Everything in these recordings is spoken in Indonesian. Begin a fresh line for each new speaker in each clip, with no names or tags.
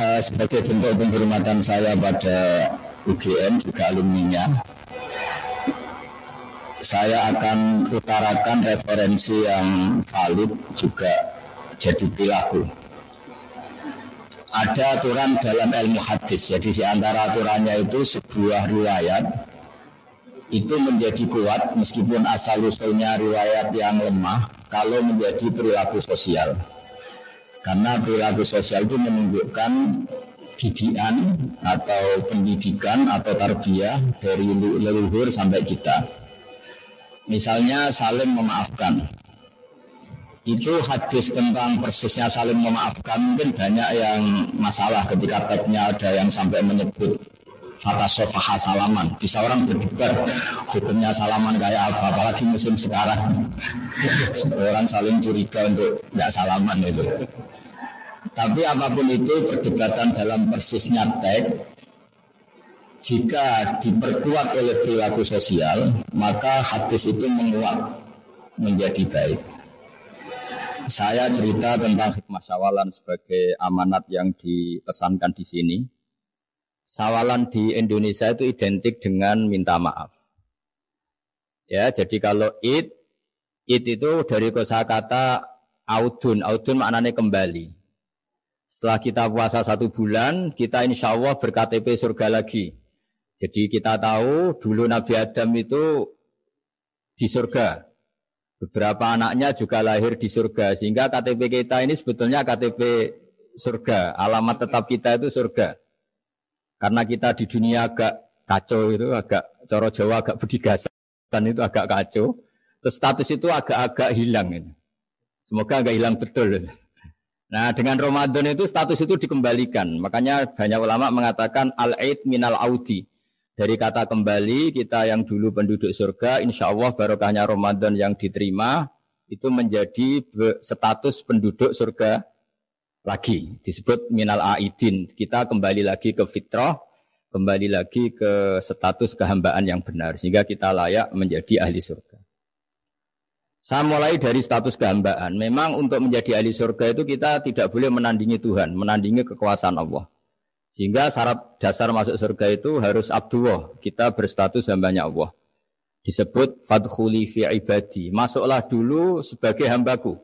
uh, sebagai bentuk penghormatan saya pada UGM juga alumninya saya akan utarakan referensi yang valid juga jadi perilaku. Ada aturan dalam ilmu hadis, jadi di antara aturannya itu sebuah riwayat itu menjadi kuat meskipun asal usulnya riwayat yang lemah kalau menjadi perilaku sosial. Karena perilaku sosial itu menunjukkan didikan atau pendidikan atau tarbiyah dari leluhur sampai kita. Misalnya saling memaafkan. Itu hadis tentang persisnya saling memaafkan mungkin banyak yang masalah ketika teksnya ada yang sampai menyebut Fata sofaha salaman. Bisa orang berdebat Hukumnya salaman kayak apa Apalagi musim sekarang. Orang saling curiga untuk Tidak salaman itu. Tapi apa pun itu perdebatan dalam persisnya teks Jika diperkuat oleh perilaku sosial Maka hadis itu menguat Menjadi baik. Saya cerita tentang hikmah syawalan sebagai amanat yang dipesankan di sini sawalan di Indonesia itu identik dengan minta maaf. Ya, jadi kalau id, id itu dari kosakata audun, audun maknanya kembali. Setelah kita puasa satu bulan, kita insya Allah berKTP surga lagi. Jadi kita tahu dulu Nabi Adam itu di surga. Beberapa anaknya juga lahir di surga. Sehingga KTP kita ini sebetulnya KTP surga. Alamat tetap kita itu surga. Karena kita di dunia agak kacau itu, agak coro Jawa agak dan itu agak kacau. Terus status itu agak-agak hilang ini. Semoga agak hilang betul. Nah dengan Ramadan itu status itu dikembalikan. Makanya banyak ulama mengatakan al-aid minal audi. Dari kata kembali kita yang dulu penduduk surga, insya Allah barokahnya Ramadan yang diterima itu menjadi status penduduk surga lagi. Disebut minal aidin. Kita kembali lagi ke fitrah kembali lagi ke status kehambaan yang benar sehingga kita layak menjadi ahli surga. Saya mulai dari status kehambaan. Memang untuk menjadi ahli surga itu kita tidak boleh menandingi Tuhan menandingi kekuasaan Allah. Sehingga syarat dasar masuk surga itu harus abdullah. Kita berstatus hambanya Allah. Disebut fadkhuli fi ibadi. Masuklah dulu sebagai hambaku.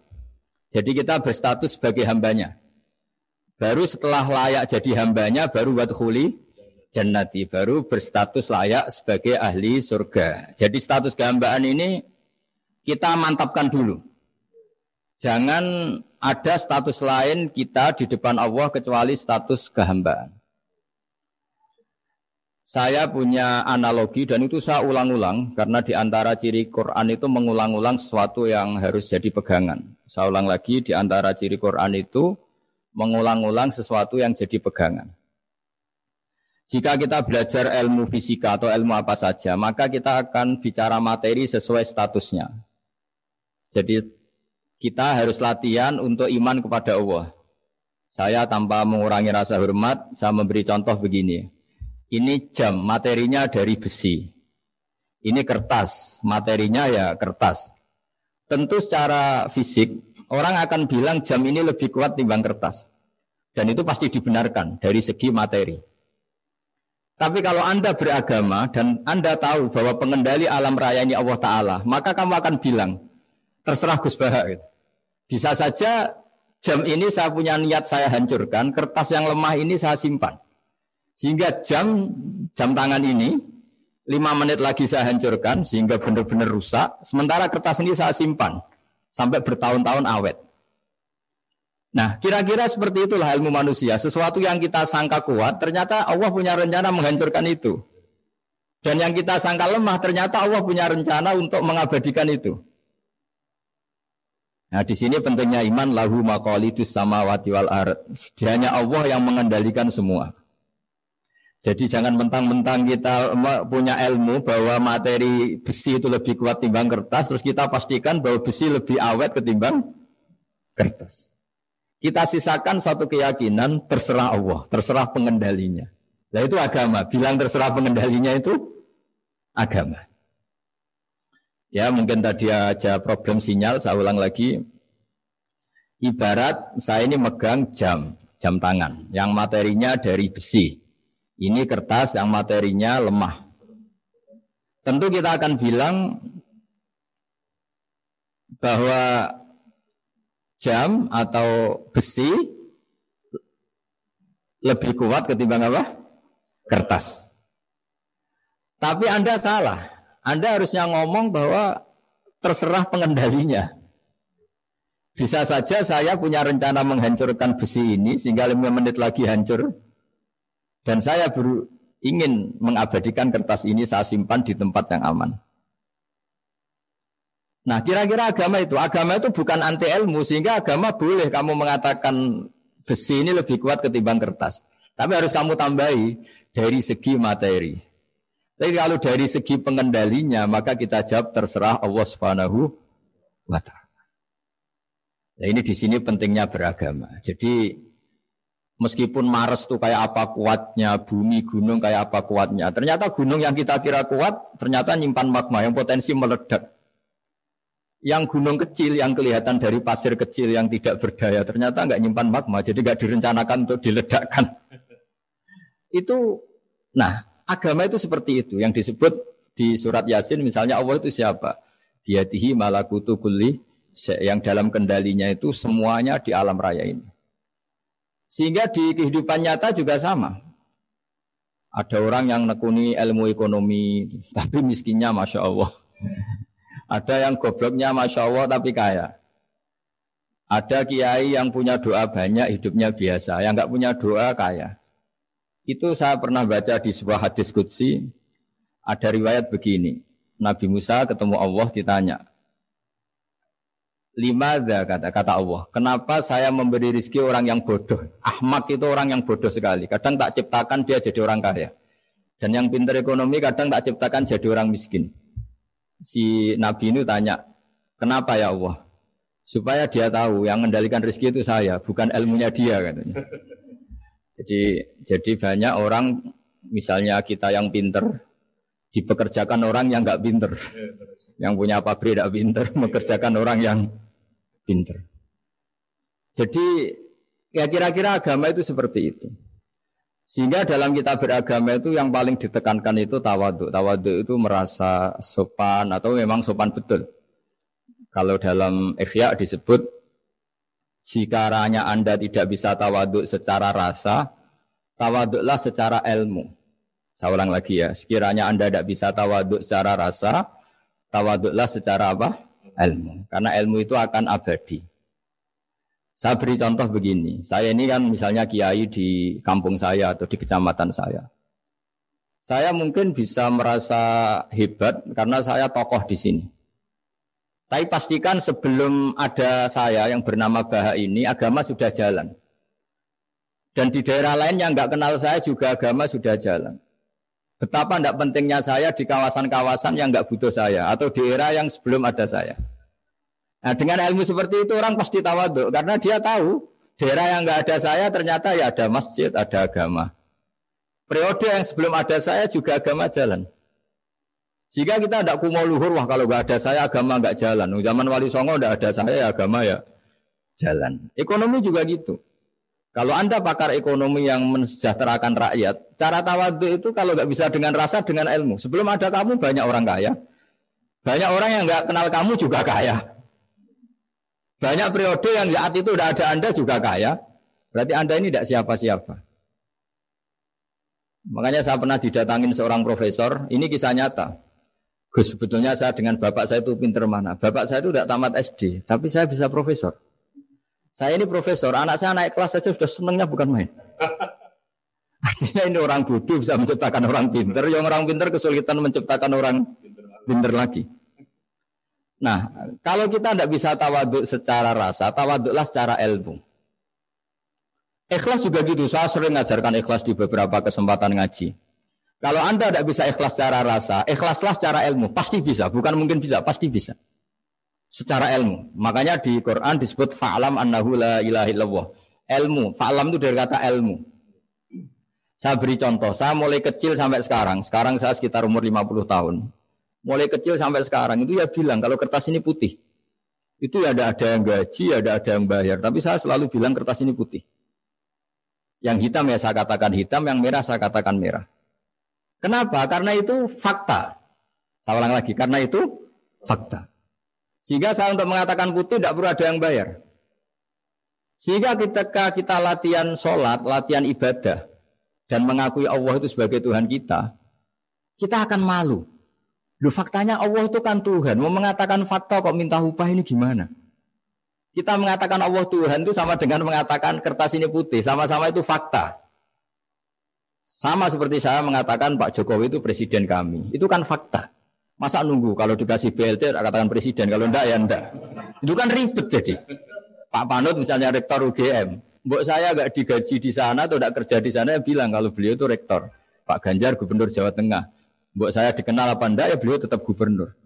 Jadi kita berstatus sebagai hambanya Baru setelah layak jadi hambanya baru buat wadkhuli jannati. Baru berstatus layak sebagai ahli surga. Jadi status kehambaan ini kita mantapkan dulu. Jangan ada status lain kita di depan Allah kecuali status kehambaan. Saya punya analogi dan itu saya ulang-ulang karena di antara ciri Quran itu mengulang-ulang sesuatu yang harus jadi pegangan. Saya ulang lagi di antara ciri Quran itu mengulang-ulang sesuatu yang jadi pegangan. Jika kita belajar ilmu fisika atau ilmu apa saja, maka kita akan bicara materi sesuai statusnya. Jadi kita harus latihan untuk iman kepada Allah. Saya tanpa mengurangi rasa hormat, saya memberi contoh begini. Ini jam, materinya dari besi. Ini kertas, materinya ya kertas. Tentu secara fisik orang akan bilang jam ini lebih kuat timbang kertas. Dan itu pasti dibenarkan dari segi materi. Tapi kalau Anda beragama dan Anda tahu bahwa pengendali alam raya ini Allah Ta'ala, maka kamu akan bilang, terserah Gus Bahak. Bisa saja jam ini saya punya niat saya hancurkan, kertas yang lemah ini saya simpan. Sehingga jam jam tangan ini, lima menit lagi saya hancurkan, sehingga benar-benar rusak. Sementara kertas ini saya simpan sampai bertahun-tahun awet. Nah, kira-kira seperti itulah ilmu manusia. Sesuatu yang kita sangka kuat, ternyata Allah punya rencana menghancurkan itu. Dan yang kita sangka lemah, ternyata Allah punya rencana untuk mengabadikan itu. Nah, di sini pentingnya iman lahu maqalidus samawati wal ard. Hanya Allah yang mengendalikan semua. Jadi jangan mentang-mentang kita punya ilmu bahwa materi besi itu lebih kuat timbang kertas, terus kita pastikan bahwa besi lebih awet ketimbang kertas. Kita sisakan satu keyakinan terserah Allah, terserah pengendalinya. Nah itu agama. Bilang terserah pengendalinya itu agama. Ya mungkin tadi aja problem sinyal, saya ulang lagi. Ibarat saya ini megang jam. Jam tangan. Yang materinya dari besi. Ini kertas yang materinya lemah. Tentu kita akan bilang bahwa jam atau besi lebih kuat ketimbang apa? Kertas. Tapi Anda salah. Anda harusnya ngomong bahwa terserah pengendalinya. Bisa saja saya punya rencana menghancurkan besi ini sehingga lima menit lagi hancur. Dan saya baru ingin mengabadikan kertas ini saya simpan di tempat yang aman. Nah kira-kira agama itu, agama itu bukan anti ilmu sehingga agama boleh kamu mengatakan besi ini lebih kuat ketimbang kertas. Tapi harus kamu tambahi dari segi materi. Tapi kalau dari segi pengendalinya maka kita jawab terserah Allah Subhanahu wa. Nah, ini di sini pentingnya beragama. Jadi meskipun Mars itu kayak apa kuatnya, bumi gunung kayak apa kuatnya. Ternyata gunung yang kita kira kuat ternyata nyimpan magma yang potensi meledak. Yang gunung kecil yang kelihatan dari pasir kecil yang tidak berdaya ternyata nggak nyimpan magma, jadi nggak direncanakan untuk diledakkan. itu, nah agama itu seperti itu yang disebut di surat Yasin misalnya Allah itu siapa? Diatihi malakutu kulli yang dalam kendalinya itu semuanya di alam raya ini. Sehingga di kehidupan nyata juga sama. Ada orang yang nekuni ilmu ekonomi, tapi miskinnya masya Allah. Ada yang gobloknya Masya Allah tapi kaya. Ada kiai yang punya doa banyak, hidupnya biasa. Yang nggak punya doa kaya. Itu saya pernah baca di sebuah hadis kudsi. Ada riwayat begini. Nabi Musa ketemu Allah ditanya. Lima kata kata Allah. Kenapa saya memberi rizki orang yang bodoh? Ahmad itu orang yang bodoh sekali. Kadang tak ciptakan dia jadi orang kaya. Dan yang pintar ekonomi kadang tak ciptakan jadi orang miskin si Nabi ini tanya, kenapa ya Allah? Supaya dia tahu yang mengendalikan rezeki itu saya, bukan ilmunya dia katanya. Jadi jadi banyak orang misalnya kita yang pinter dipekerjakan orang yang nggak pinter, yang punya pabrik tidak pinter mengerjakan orang yang pinter. Jadi ya kira-kira agama itu seperti itu. Sehingga dalam kita beragama itu yang paling ditekankan itu tawaduk. Tawaduk itu merasa sopan atau memang sopan betul. Kalau dalam ikhya disebut jika ranya Anda tidak bisa tawaduk secara rasa, tawaduklah secara ilmu. Saya ulang lagi ya, sekiranya Anda tidak bisa tawaduk secara rasa, tawaduklah secara apa? Ilmu. Karena ilmu itu akan abadi. Saya beri contoh begini, saya ini kan misalnya kiai di kampung saya atau di kecamatan saya. Saya mungkin bisa merasa hebat karena saya tokoh di sini. Tapi pastikan sebelum ada saya yang bernama Baha ini, agama sudah jalan. Dan di daerah lain yang nggak kenal saya juga agama sudah jalan. Betapa tidak pentingnya saya di kawasan-kawasan yang nggak butuh saya atau di era yang sebelum ada saya. Nah dengan ilmu seperti itu orang pasti tawaduk karena dia tahu daerah yang nggak ada saya ternyata ya ada masjid, ada agama. Periode yang sebelum ada saya juga agama jalan. Jika kita tidak kumo luhur, wah kalau nggak ada saya agama nggak jalan. Zaman Wali Songo tidak ada saya ya agama ya jalan. Ekonomi juga gitu. Kalau anda pakar ekonomi yang mensejahterakan rakyat, cara tawaduk itu kalau nggak bisa dengan rasa dengan ilmu. Sebelum ada kamu banyak orang kaya, banyak orang yang nggak kenal kamu juga kaya. Banyak periode yang saat itu tidak ada Anda juga kaya. Berarti Anda ini tidak siapa-siapa. Makanya saya pernah didatangin seorang profesor, ini kisah nyata. Gus, sebetulnya saya dengan bapak saya itu pinter mana? Bapak saya itu tidak tamat SD, tapi saya bisa profesor. Saya ini profesor, anak saya naik kelas saja sudah senangnya bukan main. Artinya ini orang bodoh bisa menciptakan orang pinter, yang orang pinter kesulitan menciptakan orang pinter lagi. Nah, kalau kita tidak bisa tawaduk secara rasa, tawaduklah secara ilmu. Ikhlas juga gitu. Saya sering mengajarkan ikhlas di beberapa kesempatan ngaji. Kalau Anda tidak bisa ikhlas secara rasa, ikhlaslah secara ilmu. Pasti bisa. Bukan mungkin bisa, pasti bisa. Secara ilmu. Makanya di Quran disebut fa'lam annahu la ilaha illallah. Ilmu. Fa'lam itu dari kata ilmu. Saya beri contoh. Saya mulai kecil sampai sekarang. Sekarang saya sekitar umur 50 tahun mulai kecil sampai sekarang itu ya bilang kalau kertas ini putih. Itu ya ada ada yang gaji, ada ada yang bayar. Tapi saya selalu bilang kertas ini putih. Yang hitam ya saya katakan hitam, yang merah saya katakan merah. Kenapa? Karena itu fakta. Saya ulang lagi, karena itu fakta. Sehingga saya untuk mengatakan putih tidak perlu ada yang bayar. Sehingga ketika kita latihan sholat, latihan ibadah, dan mengakui Allah itu sebagai Tuhan kita, kita akan malu. Loh faktanya Allah itu kan Tuhan. Mau mengatakan fakta kok minta upah ini gimana? Kita mengatakan Allah Tuhan itu sama dengan mengatakan kertas ini putih. Sama-sama itu fakta. Sama seperti saya mengatakan Pak Jokowi itu presiden kami. Itu kan fakta. Masa nunggu kalau dikasih BLT katakan presiden. Kalau enggak ya enggak. Itu kan ribet jadi. Pak Panut misalnya rektor UGM. Mbok saya enggak digaji di sana atau enggak kerja di sana ya bilang kalau beliau itu rektor. Pak Ganjar gubernur Jawa Tengah. Buat saya dikenal apa enggak ya beliau tetap gubernur.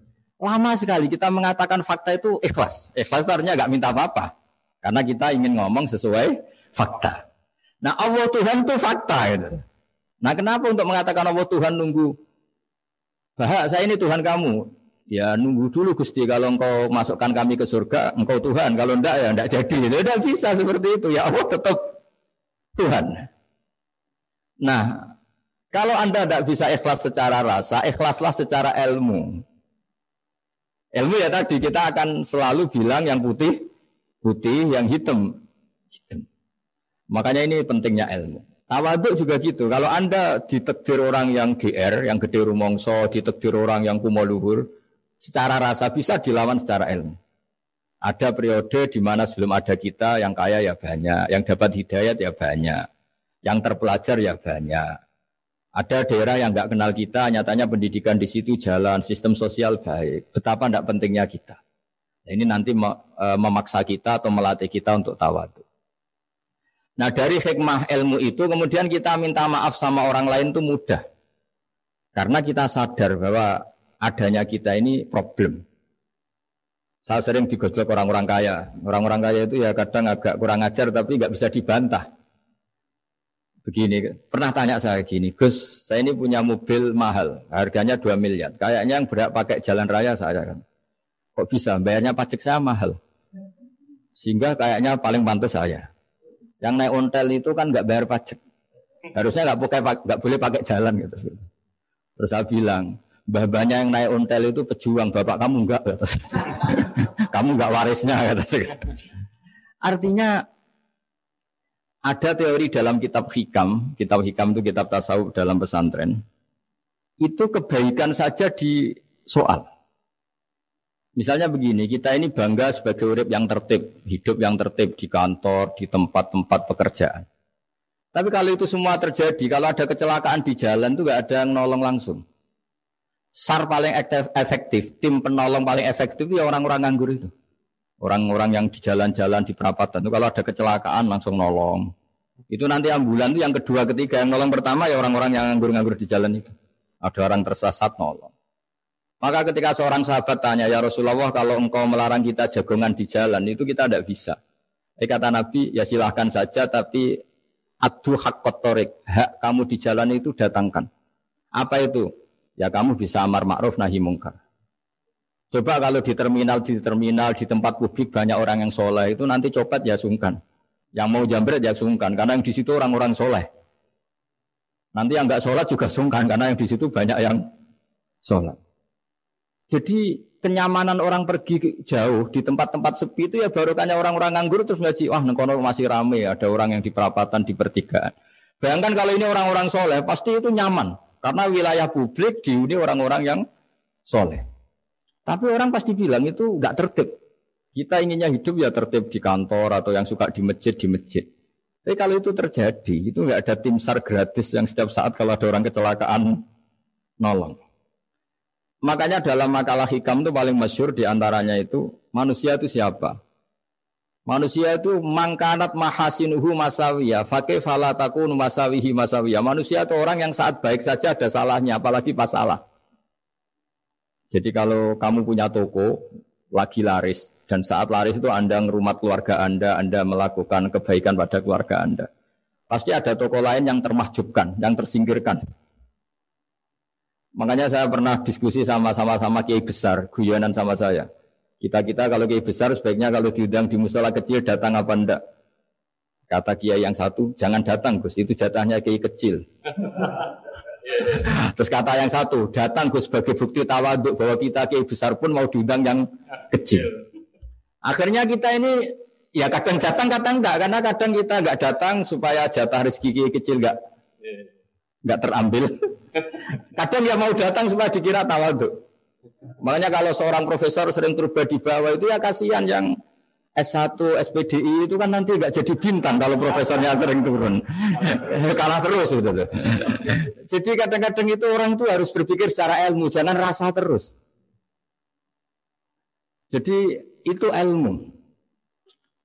Lama sekali kita mengatakan fakta itu ikhlas. Ikhlas itu artinya nggak minta apa-apa. Karena kita ingin ngomong sesuai fakta. Nah Allah Tuhan itu fakta gitu. Nah kenapa untuk mengatakan Allah Tuhan nunggu Bahak saya ini Tuhan kamu Ya nunggu dulu Gusti kalau engkau masukkan kami ke surga Engkau Tuhan kalau enggak ya enggak jadi Tidak bisa seperti itu Ya Allah tetap Tuhan Nah kalau Anda tidak bisa ikhlas secara rasa, ikhlaslah secara ilmu. Ilmu ya tadi kita akan selalu bilang yang putih, putih, yang hitam, hitam. Makanya ini pentingnya ilmu. Tawaduk juga gitu. Kalau Anda ditekdir orang yang GR, yang gede rumongso, ditekdir orang yang kumo luhur, secara rasa bisa dilawan secara ilmu. Ada periode di mana sebelum ada kita yang kaya ya banyak, yang dapat hidayat ya banyak, yang terpelajar ya banyak. Ada daerah yang nggak kenal kita, nyatanya pendidikan di situ jalan, sistem sosial baik. Betapa tidak pentingnya kita. Nah, ini nanti e, memaksa kita atau melatih kita untuk tawadu. Nah dari hikmah ilmu itu kemudian kita minta maaf sama orang lain itu mudah. Karena kita sadar bahwa adanya kita ini problem. Saya sering digojlok orang-orang kaya. Orang-orang kaya itu ya kadang agak kurang ajar tapi nggak bisa dibantah begini, pernah tanya saya gini, Gus, saya ini punya mobil mahal, harganya 2 miliar. Kayaknya yang berat pakai jalan raya saya kan. Kok bisa? Bayarnya pajak saya mahal. Sehingga kayaknya paling pantas saya. Yang naik ontel itu kan nggak bayar pajak. Harusnya nggak pakai nggak boleh pakai jalan gitu. Terus saya bilang, mbah-mbahnya yang naik ontel itu pejuang, bapak kamu enggak. kamu enggak warisnya. Artinya ada teori dalam kitab hikam, kitab hikam itu kitab tasawuf dalam pesantren. Itu kebaikan saja di soal. Misalnya begini, kita ini bangga sebagai urip yang tertib, hidup yang tertib di kantor, di tempat-tempat pekerjaan. Tapi kalau itu semua terjadi, kalau ada kecelakaan di jalan itu gak ada yang nolong langsung. SAR paling efektif, tim penolong paling efektif ya orang-orang nganggur itu. Orang-orang yang di jalan-jalan di perapatan itu kalau ada kecelakaan langsung nolong. Itu nanti ambulan itu yang kedua ketiga yang nolong pertama ya orang-orang yang nganggur-nganggur di jalan itu. Ada orang tersesat nolong. Maka ketika seorang sahabat tanya, ya Rasulullah kalau engkau melarang kita jagongan di jalan itu kita tidak bisa. Eh kata Nabi, ya silahkan saja tapi adu hak kotorik, hak kamu di jalan itu datangkan. Apa itu? Ya kamu bisa amar ma'ruf nahi mungkar. Coba kalau di terminal, di terminal, di tempat publik banyak orang yang soleh itu nanti copet ya sungkan. Yang mau jambret ya sungkan karena yang di situ orang-orang soleh. Nanti yang nggak sholat juga sungkan karena yang di situ banyak yang sholat. Jadi kenyamanan orang pergi jauh di tempat-tempat sepi itu ya baru kanya orang-orang nganggur terus ngaji, wah nengkono masih rame ada orang yang di perapatan di pertigaan. Bayangkan kalau ini orang-orang soleh pasti itu nyaman karena wilayah publik dihuni orang-orang yang soleh. Tapi orang pasti bilang itu nggak tertib. Kita inginnya hidup ya tertib di kantor atau yang suka di masjid di masjid. Tapi kalau itu terjadi, itu nggak ada tim sar gratis yang setiap saat kalau ada orang kecelakaan nolong. Makanya dalam makalah hikam itu paling masyur di antaranya itu manusia itu siapa? Manusia itu mangkanat mahasinuhu masawiya, fakih falatakun masawihi masawiya. Manusia itu orang yang saat baik saja ada salahnya, apalagi pas salah. Jadi kalau kamu punya toko lagi laris dan saat laris itu Anda ngerumat keluarga Anda, Anda melakukan kebaikan pada keluarga Anda. Pasti ada toko lain yang termahjubkan, yang tersingkirkan. Makanya saya pernah diskusi sama-sama sama kiai besar, guyonan sama saya. Kita-kita kalau kiai besar sebaiknya kalau diundang di musola kecil datang apa enggak? Kata kiai yang satu, jangan datang Gus, itu jatahnya kiai kecil. Terus kata yang satu, datang Gus sebagai bukti tawaduk bahwa kita kiai besar pun mau diundang yang kecil. Akhirnya kita ini ya kadang datang kadang enggak karena kadang kita enggak datang supaya jatah rezeki kiai kecil enggak enggak terambil. Kadang ya mau datang supaya dikira tawaduk. Makanya kalau seorang profesor sering terubah di bawah itu ya kasihan yang S1 SPDI itu kan nanti nggak jadi bintang kalau profesornya sering turun. Kalah terus gitu. Jadi kadang-kadang itu orang tuh harus berpikir secara ilmu, jangan rasa terus. Jadi itu ilmu.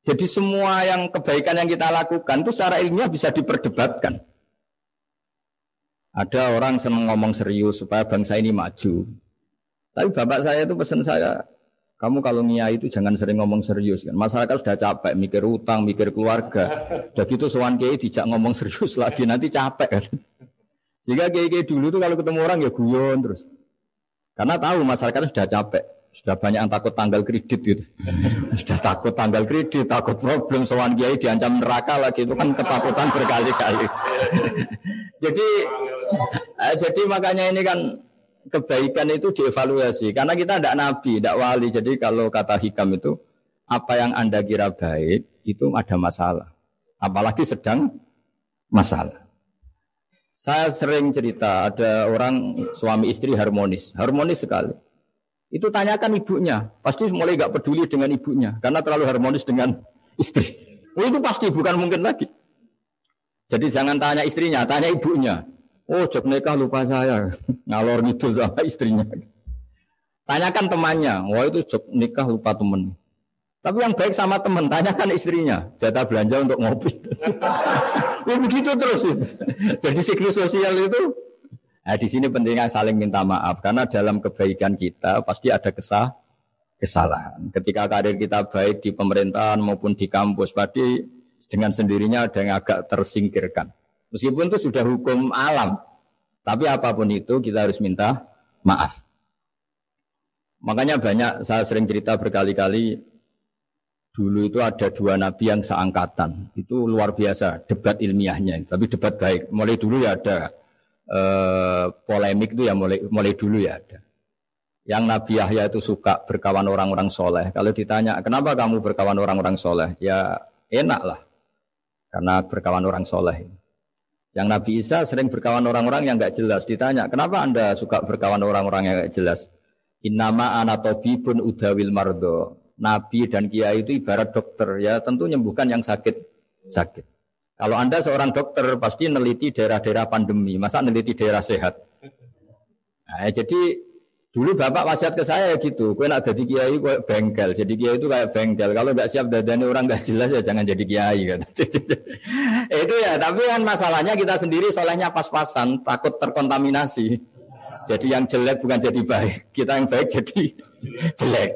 Jadi semua yang kebaikan yang kita lakukan itu secara ilmiah bisa diperdebatkan. Ada orang senang ngomong serius supaya bangsa ini maju. Tapi bapak saya itu pesan saya, kamu kalau ngiai itu jangan sering ngomong serius kan. Masyarakat sudah capek mikir utang, mikir keluarga. Udah gitu sowan kiai dijak ngomong serius lagi nanti capek kan. Sehingga kiai-kiai dulu tuh kalau ketemu orang ya guyon terus. Karena tahu masyarakat sudah capek. Sudah banyak yang takut tanggal kredit gitu. sudah takut tanggal kredit, takut problem sowan kiai diancam neraka lagi itu kan ketakutan berkali-kali. jadi eh, jadi makanya ini kan kebaikan itu dievaluasi karena kita tidak nabi, tidak wali. Jadi kalau kata hikam itu apa yang anda kira baik itu ada masalah, apalagi sedang masalah. Saya sering cerita ada orang suami istri harmonis, harmonis sekali. Itu tanyakan ibunya, pasti mulai gak peduli dengan ibunya karena terlalu harmonis dengan istri. Oh, itu pasti bukan mungkin lagi. Jadi jangan tanya istrinya, tanya ibunya. Oh, jok nikah lupa saya. Ngalor ngidul sama istrinya. Tanyakan temannya. Wah, itu jok nikah lupa temen. Tapi yang baik sama teman, tanyakan istrinya. Jatah belanja untuk ngopi. ya begitu terus itu. Jadi siklus sosial itu Nah, di sini pentingnya saling minta maaf karena dalam kebaikan kita pasti ada kesah kesalahan. Ketika karir kita baik di pemerintahan maupun di kampus, pasti dengan sendirinya ada yang agak tersingkirkan. Meskipun itu sudah hukum alam. Tapi apa pun itu kita harus minta maaf. Makanya banyak saya sering cerita berkali-kali dulu itu ada dua nabi yang seangkatan. Itu luar biasa debat ilmiahnya, tapi debat baik. Mulai dulu ya ada eh, polemik itu ya mulai mulai dulu ya ada. Yang Nabi Yahya itu suka berkawan orang-orang soleh. Kalau ditanya, kenapa kamu berkawan orang-orang soleh? Ya enak lah. Karena berkawan orang soleh. Yang Nabi Isa sering berkawan orang-orang yang nggak jelas. Ditanya, kenapa anda suka berkawan orang-orang yang nggak jelas? Innama pun udawil mardo. Nabi dan kiai itu ibarat dokter ya tentu menyembuhkan yang sakit sakit. Kalau anda seorang dokter pasti neliti daerah-daerah pandemi, masa neliti daerah sehat. Nah, jadi Dulu bapak wasiat ke saya gitu, kue nak jadi kiai kue bengkel, jadi kiai itu kayak bengkel. Kalau nggak siap dadani orang nggak jelas ya jangan jadi kiai kan. itu ya, tapi kan masalahnya kita sendiri solehnya pas-pasan, takut terkontaminasi. Jadi yang jelek bukan jadi baik, kita yang baik jadi jelek.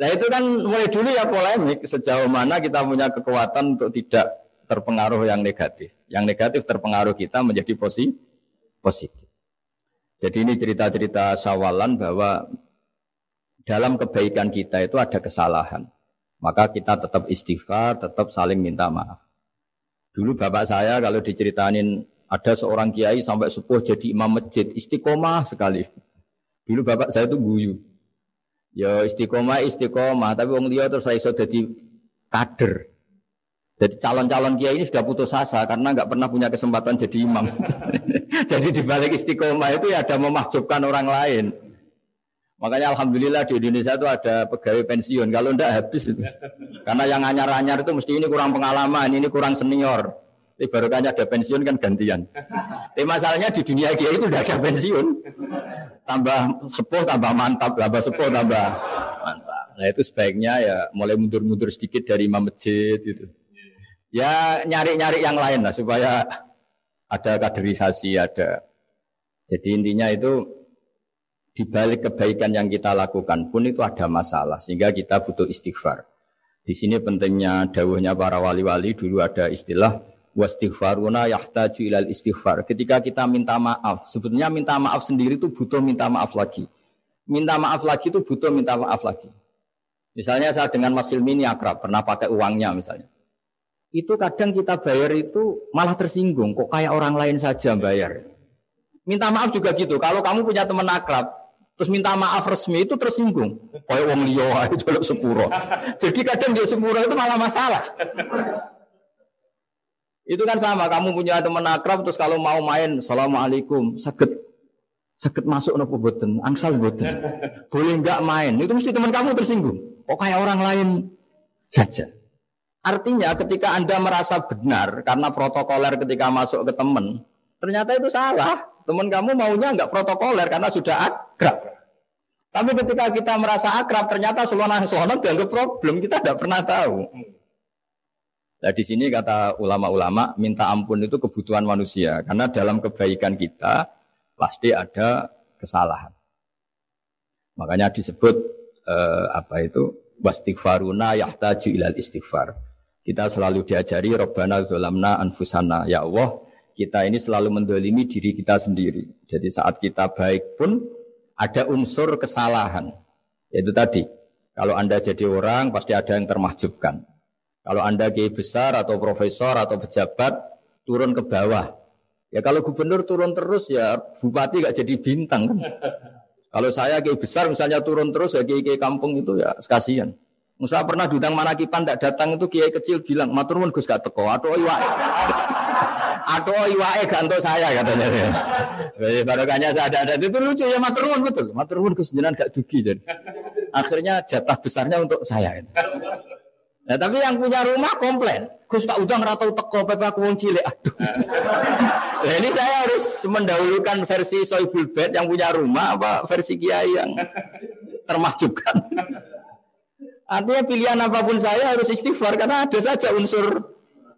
Nah itu kan mulai dulu ya polemik sejauh mana kita punya kekuatan untuk tidak terpengaruh yang negatif. Yang negatif terpengaruh kita menjadi positif. Jadi ini cerita-cerita sawalan bahwa dalam kebaikan kita itu ada kesalahan. Maka kita tetap istighfar, tetap saling minta maaf. Dulu bapak saya kalau diceritain ada seorang kiai sampai sepuh jadi imam masjid, istiqomah sekali. Dulu bapak saya itu guyu. Ya istiqomah, istiqomah, tapi wong dia terus saya iso jadi kader. Jadi calon-calon kiai ini sudah putus asa karena nggak pernah punya kesempatan jadi imam. Jadi di balik istiqomah itu ya ada memahjubkan orang lain. Makanya alhamdulillah di Indonesia itu ada pegawai pensiun. Kalau ndak habis itu. Karena yang anyar-anyar itu mesti ini kurang pengalaman, ini kurang senior. Tapi baru kan ada pensiun kan gantian. Tapi masalahnya di dunia kiai itu udah ada pensiun. Tambah sepuh, tambah mantap, tambah sepuh, tambah mantap. Nah itu sebaiknya ya mulai mundur-mundur sedikit dari imam masjid gitu. Ya nyari-nyari yang lain lah supaya ada kaderisasi, ada. Jadi intinya itu di balik kebaikan yang kita lakukan pun itu ada masalah sehingga kita butuh istighfar. Di sini pentingnya dawuhnya para wali-wali dulu ada istilah wastighfaruna yahtaju ilal istighfar. Ketika kita minta maaf, sebetulnya minta maaf sendiri itu butuh minta maaf lagi. Minta maaf lagi itu butuh minta maaf lagi. Misalnya saya dengan Mas Ilmi ini akrab, pernah pakai uangnya misalnya. Itu kadang kita bayar itu malah tersinggung. Kok kayak orang lain saja bayar. Minta maaf juga gitu. Kalau kamu punya teman akrab, terus minta maaf resmi itu tersinggung. Kayak wong liya itu sepuro. Jadi kadang dia sepuro itu malah masalah. Itu kan sama, kamu punya teman akrab terus kalau mau main, Assalamualaikum, sakit sakit masuk nopo boten, angsal boten. Boleh nggak main? Itu mesti teman kamu tersinggung. Kok kayak orang lain saja. Artinya ketika Anda merasa benar karena protokoler ketika masuk ke teman, ternyata itu salah. Teman kamu maunya nggak protokoler karena sudah akrab. Tapi ketika kita merasa akrab, ternyata selonang dianggap problem. Kita tidak pernah tahu. Nah di sini kata ulama-ulama minta ampun itu kebutuhan manusia karena dalam kebaikan kita pasti ada kesalahan. Makanya disebut eh, apa itu wastighfaruna yahtaju ilal istighfar. Kita selalu diajari Rabbana zolamna anfusana. Ya Allah, kita ini selalu mendolimi diri kita sendiri. Jadi saat kita baik pun ada unsur kesalahan. Yaitu tadi, kalau Anda jadi orang pasti ada yang termahjubkan. Kalau Anda kiai besar atau profesor atau pejabat turun ke bawah. Ya kalau gubernur turun terus ya bupati gak jadi bintang kan. Kalau saya kiai besar misalnya turun terus ya kiai kiai kampung itu ya sekasian. Musa pernah diundang Manakipan tidak datang itu kiai kecil bilang, matur nuwun Gus gak teko, atau iwa. Atau iwae gak untuk saya katanya. Jadi barokahnya saya ada, ada itu lucu ya matur nuwun betul. Matur nuwun Gus jenengan gak dugi jadi. Akhirnya jatah besarnya untuk saya. Nah, tapi yang punya rumah komplain. Gus tak udang ratau teko pepe aku wong cilik. Aduh. Nah, ini saya harus mendahulukan versi Soibul Bed yang punya rumah apa versi Kiai yang termahjubkan. Artinya pilihan apa pun saya harus istighfar karena ada saja unsur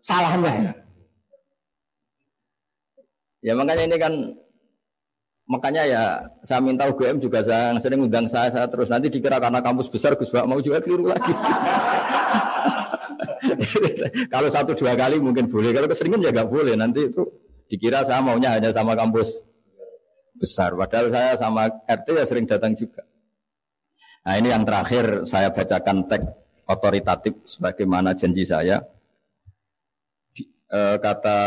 salahnya. Ya makanya ini kan makanya ya saya minta UGM juga saya sering undang saya, saya terus nanti dikira karena kampus besar Gus Bak mau juga keliru lagi. kalau satu dua kali mungkin boleh, kalau keseringan ya nggak boleh. Nanti itu dikira saya maunya hanya sama kampus besar. Padahal saya sama RT ya sering datang juga. Nah ini yang terakhir saya bacakan teks otoritatif sebagaimana janji saya. Di, e, kata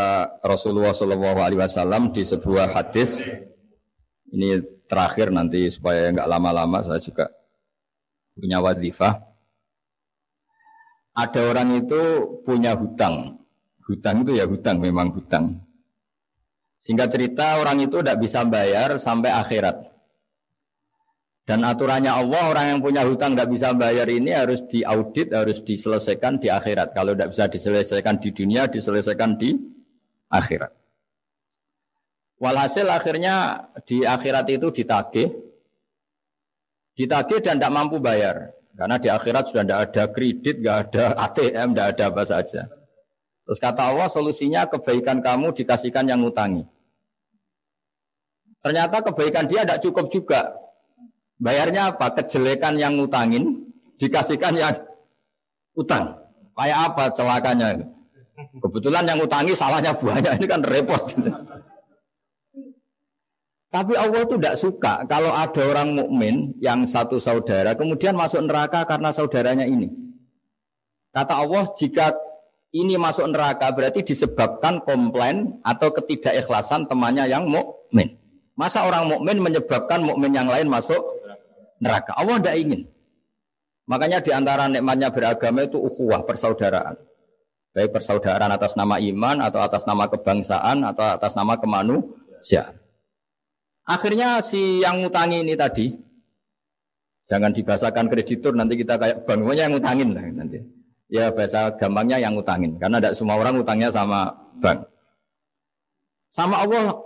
Rasulullah Wasallam di sebuah hadis ini terakhir nanti supaya nggak lama-lama saya juga punya wadifah. Ada orang itu punya hutang, hutang itu ya hutang memang hutang. Sehingga cerita orang itu tidak bisa bayar sampai akhirat. Dan aturannya Allah orang yang punya hutang tidak bisa bayar ini harus diaudit, harus diselesaikan di akhirat. Kalau tidak bisa diselesaikan di dunia, diselesaikan di akhirat. Walhasil akhirnya di akhirat itu ditagih, ditagih dan tidak mampu bayar. Karena di akhirat sudah tidak ada kredit, tidak ada ATM, tidak ada apa saja. Terus kata Allah solusinya kebaikan kamu dikasihkan yang ngutangi. Ternyata kebaikan dia tidak cukup juga. Bayarnya apa? Kejelekan yang ngutangin dikasihkan yang utang. Kayak apa celakanya? Kebetulan yang ngutangi salahnya banyak, ini kan repot. Tapi Allah itu tidak suka kalau ada orang mukmin yang satu saudara kemudian masuk neraka karena saudaranya ini. Kata Allah, jika ini masuk neraka berarti disebabkan komplain atau ketidakikhlasan temannya yang mukmin. Masa orang mukmin menyebabkan mukmin yang lain masuk neraka. Allah tidak ingin. Makanya di antara nikmatnya beragama itu ukhuwah, persaudaraan. Baik persaudaraan atas nama iman atau atas nama kebangsaan atau atas nama kemanusiaan. Akhirnya si yang ngutangi ini tadi jangan dibahasakan kreditur nanti kita kayak bank yang ngutangin lah nanti. Ya bahasa gampangnya yang ngutangin karena tidak semua orang ngutangnya sama bank. Sama Allah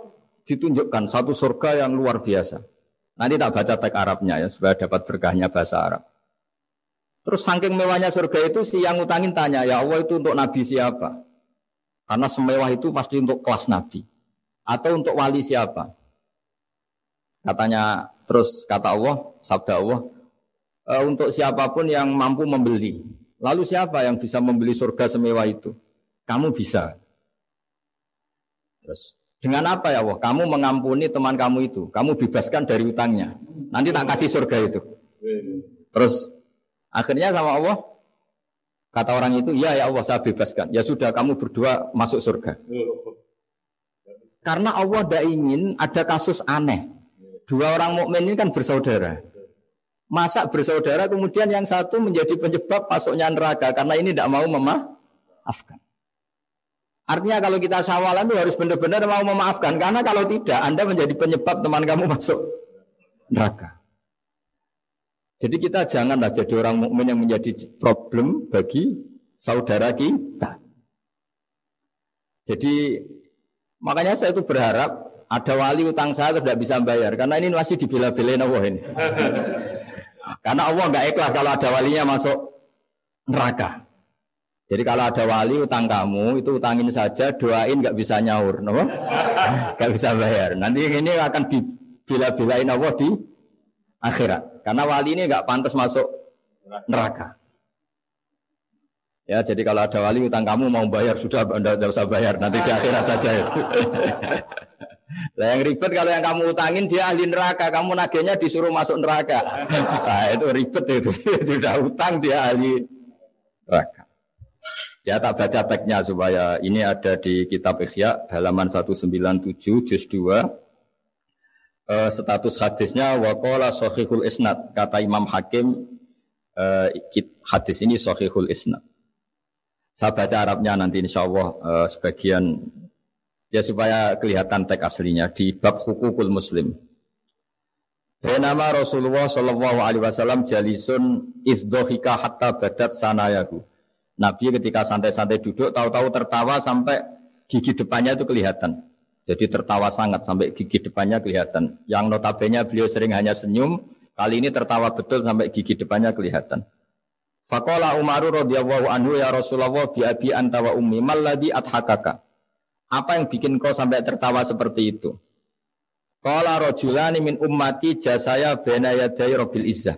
ditunjukkan satu surga yang luar biasa. Nanti tak baca teks Arabnya ya supaya dapat berkahnya bahasa Arab. Terus saking mewahnya surga itu si yang ngutangin tanya, ya Allah itu untuk nabi siapa? Karena semewah itu pasti untuk kelas nabi. Atau untuk wali siapa? Katanya terus kata Allah, sabda Allah, e, untuk siapa pun yang mampu membeli. Lalu siapa yang bisa membeli surga semewah itu? Kamu bisa. Terus dengan apa ya Allah? Kamu mengampuni teman kamu itu. Kamu bebaskan dari utangnya. Nanti tak kasih surga itu. Terus akhirnya sama Allah, Kata orang itu, ya ya Allah saya bebaskan. Ya sudah kamu berdua masuk surga. Karena Allah tidak ingin ada kasus aneh. Dua orang mukmin ini kan bersaudara. Masa bersaudara kemudian yang satu menjadi penyebab masuknya neraka karena ini tidak mau memaafkan. Artinya kalau kita sawalan itu harus benar-benar mau memaafkan karena kalau tidak Anda menjadi penyebab teman kamu masuk neraka. Jadi kita janganlah jadi orang mukmin yang menjadi problem bagi saudara kita. Jadi makanya saya itu berharap ada wali utang saya terus tidak bisa bayar karena ini masih dibela-belain Allah ini. karena Allah nggak ikhlas kalau ada walinya masuk neraka. Jadi kalau ada wali utang kamu itu utangin saja doain nggak bisa nyaur, no? nggak bisa bayar. Nanti ini akan dibela-belain Allah di akhirat. Karena wali ini nggak pantas masuk neraka. Ya, jadi kalau ada wali utang kamu mau bayar sudah tidak usah bayar nanti di akhirat saja itu. Lah yang ribet kalau yang kamu utangin dia ahli neraka, kamu nagihnya disuruh masuk neraka. Nah, itu ribet itu. Sudah utang dia ahli neraka. Ya tak baca teksnya supaya ini ada di kitab Ikhya halaman 197 juz 2 uh, status hadisnya waqala sahihul isnad. Kata Imam Hakim uh, hadis ini sahihul isnad. Saya baca Arabnya nanti insya Allah uh, sebagian. Ya supaya kelihatan teks aslinya di bab hukukul muslim. Benama Rasulullah Shallallahu Alaihi Wasallam jalisun izdohika hatta badat sanayahu. Nabi ketika santai-santai duduk, tahu-tahu tertawa sampai gigi depannya itu kelihatan. Jadi tertawa sangat sampai gigi depannya kelihatan. Yang notabene beliau sering hanya senyum, kali ini tertawa betul sampai gigi depannya kelihatan. Fakola Umaru radhiyallahu anhu ya Rasulullah bi abi anta wa ummi malladhi adhakaka. Apa yang bikin kau sampai tertawa seperti itu? Qala rajulani min ummati jasaya bena yaday rabbil izzah.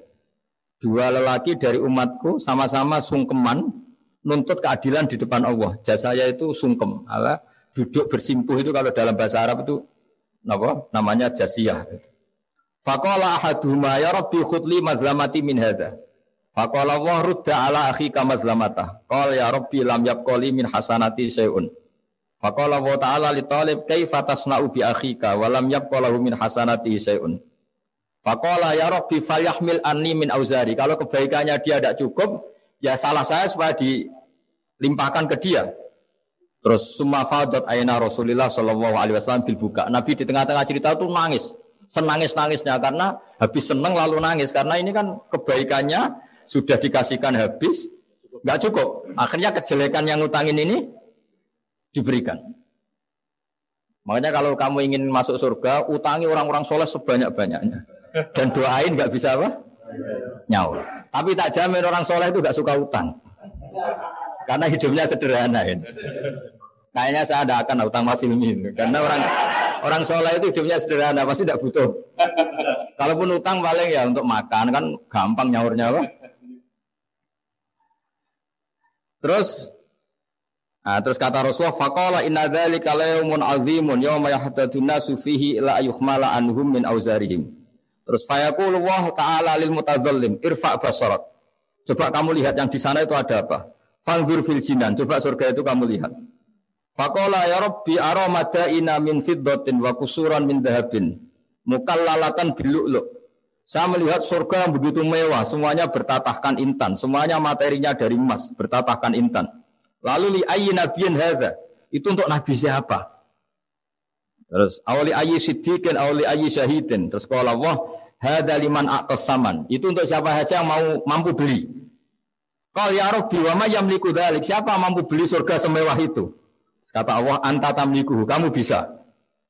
Dua lelaki dari umatku sama-sama sungkeman nuntut keadilan di depan Allah. Jasaya itu sungkem. Allah duduk bersimpuh itu kalau dalam bahasa Arab itu apa? namanya jasiyah. Faqala ahaduhuma ya rabbi khudli mazlamati min hadha. Faqala wa rudda ala akhika mazlamata. Qala ya rabbi lam yaqali min hasanati syai'un. Faqala wa ta'ala li talib kaifa tasna'u bi akhika wa lam yaqalahu min hasanati syai'un. Faqala ya rabbi falyahmil anni min auzari. Kalau kebaikannya dia tidak cukup, ya salah saya supaya dilimpahkan ke dia. Terus summa fadat aina Rasulullah Shallallahu alaihi wasallam bil buka. Nabi di tengah-tengah cerita itu nangis. Senangis-nangisnya karena habis seneng lalu nangis karena ini kan kebaikannya sudah dikasihkan habis nggak cukup. Akhirnya kejelekan yang utangin ini diberikan. Makanya kalau kamu ingin masuk surga, utangi orang-orang soleh sebanyak-banyaknya. Dan doain nggak bisa apa? Nyawa. Tapi tak jamin orang soleh itu nggak suka utang. Karena hidupnya sederhana ini. Kayaknya saya tidak akan utang masih ini. Karena orang orang soleh itu hidupnya sederhana, pasti tidak butuh. Kalaupun utang paling ya untuk makan kan gampang nyaurnya apa? Terus Nah, terus kata Rasulullah, faqala inna dzalika yaumun azimun yauma yahtadun nasu fihi ila yuhmala anhum min auzarihim. Terus fayaqulu Allah taala lil mutadzallim, irfa basarak. Coba kamu lihat yang di sana itu ada apa? Fanzur fil jinan. Coba surga itu kamu lihat. Fakola ya Rabbi aromada ina min fiddatin wa kusuran min dahabin. Mukallalatan biluk Saya melihat surga yang begitu mewah, semuanya bertatahkan intan, semuanya materinya dari emas, bertatahkan intan. Lalu li ayyi nabiyin hadza? Itu untuk nabi siapa? Terus awali ayyi siddiqin awali ayyi syahidin. Terus kalau Allah hadza liman aqtas saman. Itu untuk siapa saja yang mau mampu beli. Kal ya Rabbi wa yamliku dzalik. Siapa mampu beli surga semewah itu? Kata Allah, anta tamliku, kamu bisa.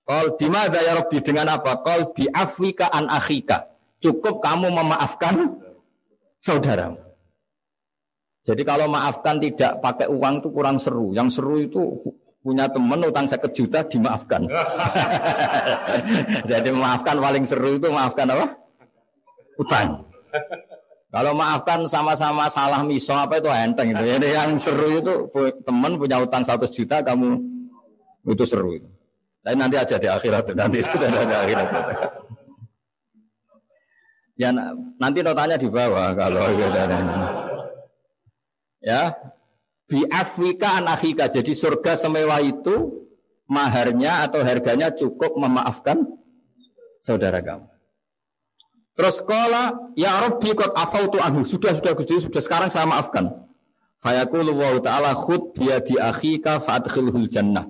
Kal bimada ya Rabbi dengan apa? Kal bi afwika an akhika. Cukup kamu memaafkan saudaramu. Jadi kalau maafkan tidak pakai uang itu kurang seru. Yang seru itu punya teman utang seket juta dimaafkan. Jadi memaafkan paling seru itu maafkan apa? Utang. Kalau maafkan sama-sama salah miso apa itu enteng itu. Jadi yang seru itu teman punya utang 100 juta kamu itu seru itu. Tapi nanti aja di akhirat nanti itu di akhirat. Ya nanti notanya di bawah kalau gitu. Ya, Bi Afrika anakika. Jadi surga semewah itu maharnya atau harganya cukup memaafkan saudara kamu. Terus kala ya Rabbi qad afautu anhu. Sudah sudah Gusti sudah sekarang saya maafkan. Fayaqulu wa ta'ala khud di akhika fa'adkhilhul jannah.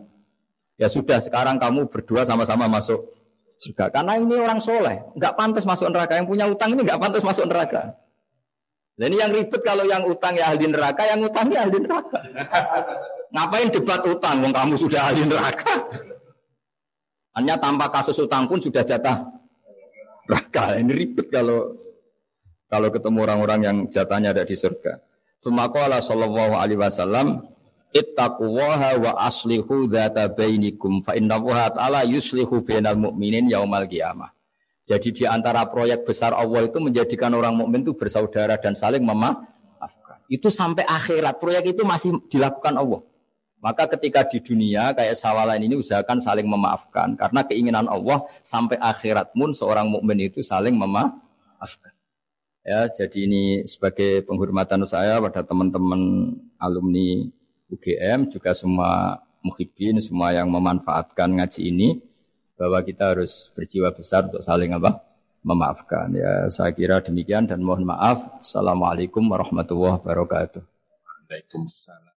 Ya sudah sekarang kamu berdua sama-sama masuk surga. Karena ini orang soleh, nggak pantas masuk neraka. Yang punya utang ini nggak pantas masuk neraka. Dan ini yang ribet kalau yang utang ya ahli neraka, yang utangnya ahli neraka. Ngapain debat utang? Wong kamu sudah ahli neraka. Hanya tanpa kasus utang pun sudah jatah neraka. Ini ribet kalau kalau ketemu orang-orang yang jatahnya ada di surga. Sumaqala sallallahu alaihi wasallam ittaqullaha wa aslihu dzata bainikum fa innallaha ta'ala yuslihu bainal mu'minin yaumal qiyamah. Jadi di antara proyek besar Allah itu menjadikan orang mukmin itu bersaudara dan saling memaafkan. Itu sampai akhirat proyek itu masih dilakukan Allah. Maka ketika di dunia kayak sawalan ini usahakan saling memaafkan karena keinginan Allah sampai akhirat pun seorang mukmin itu saling memaafkan. Ya, jadi ini sebagai penghormatan saya pada teman-teman alumni UGM juga semua muhibin, semua yang memanfaatkan ngaji ini bahwa kita harus berjiwa besar untuk saling apa? memaafkan. Ya, saya kira demikian dan mohon maaf. Assalamualaikum warahmatullahi wabarakatuh. Waalaikumsalam.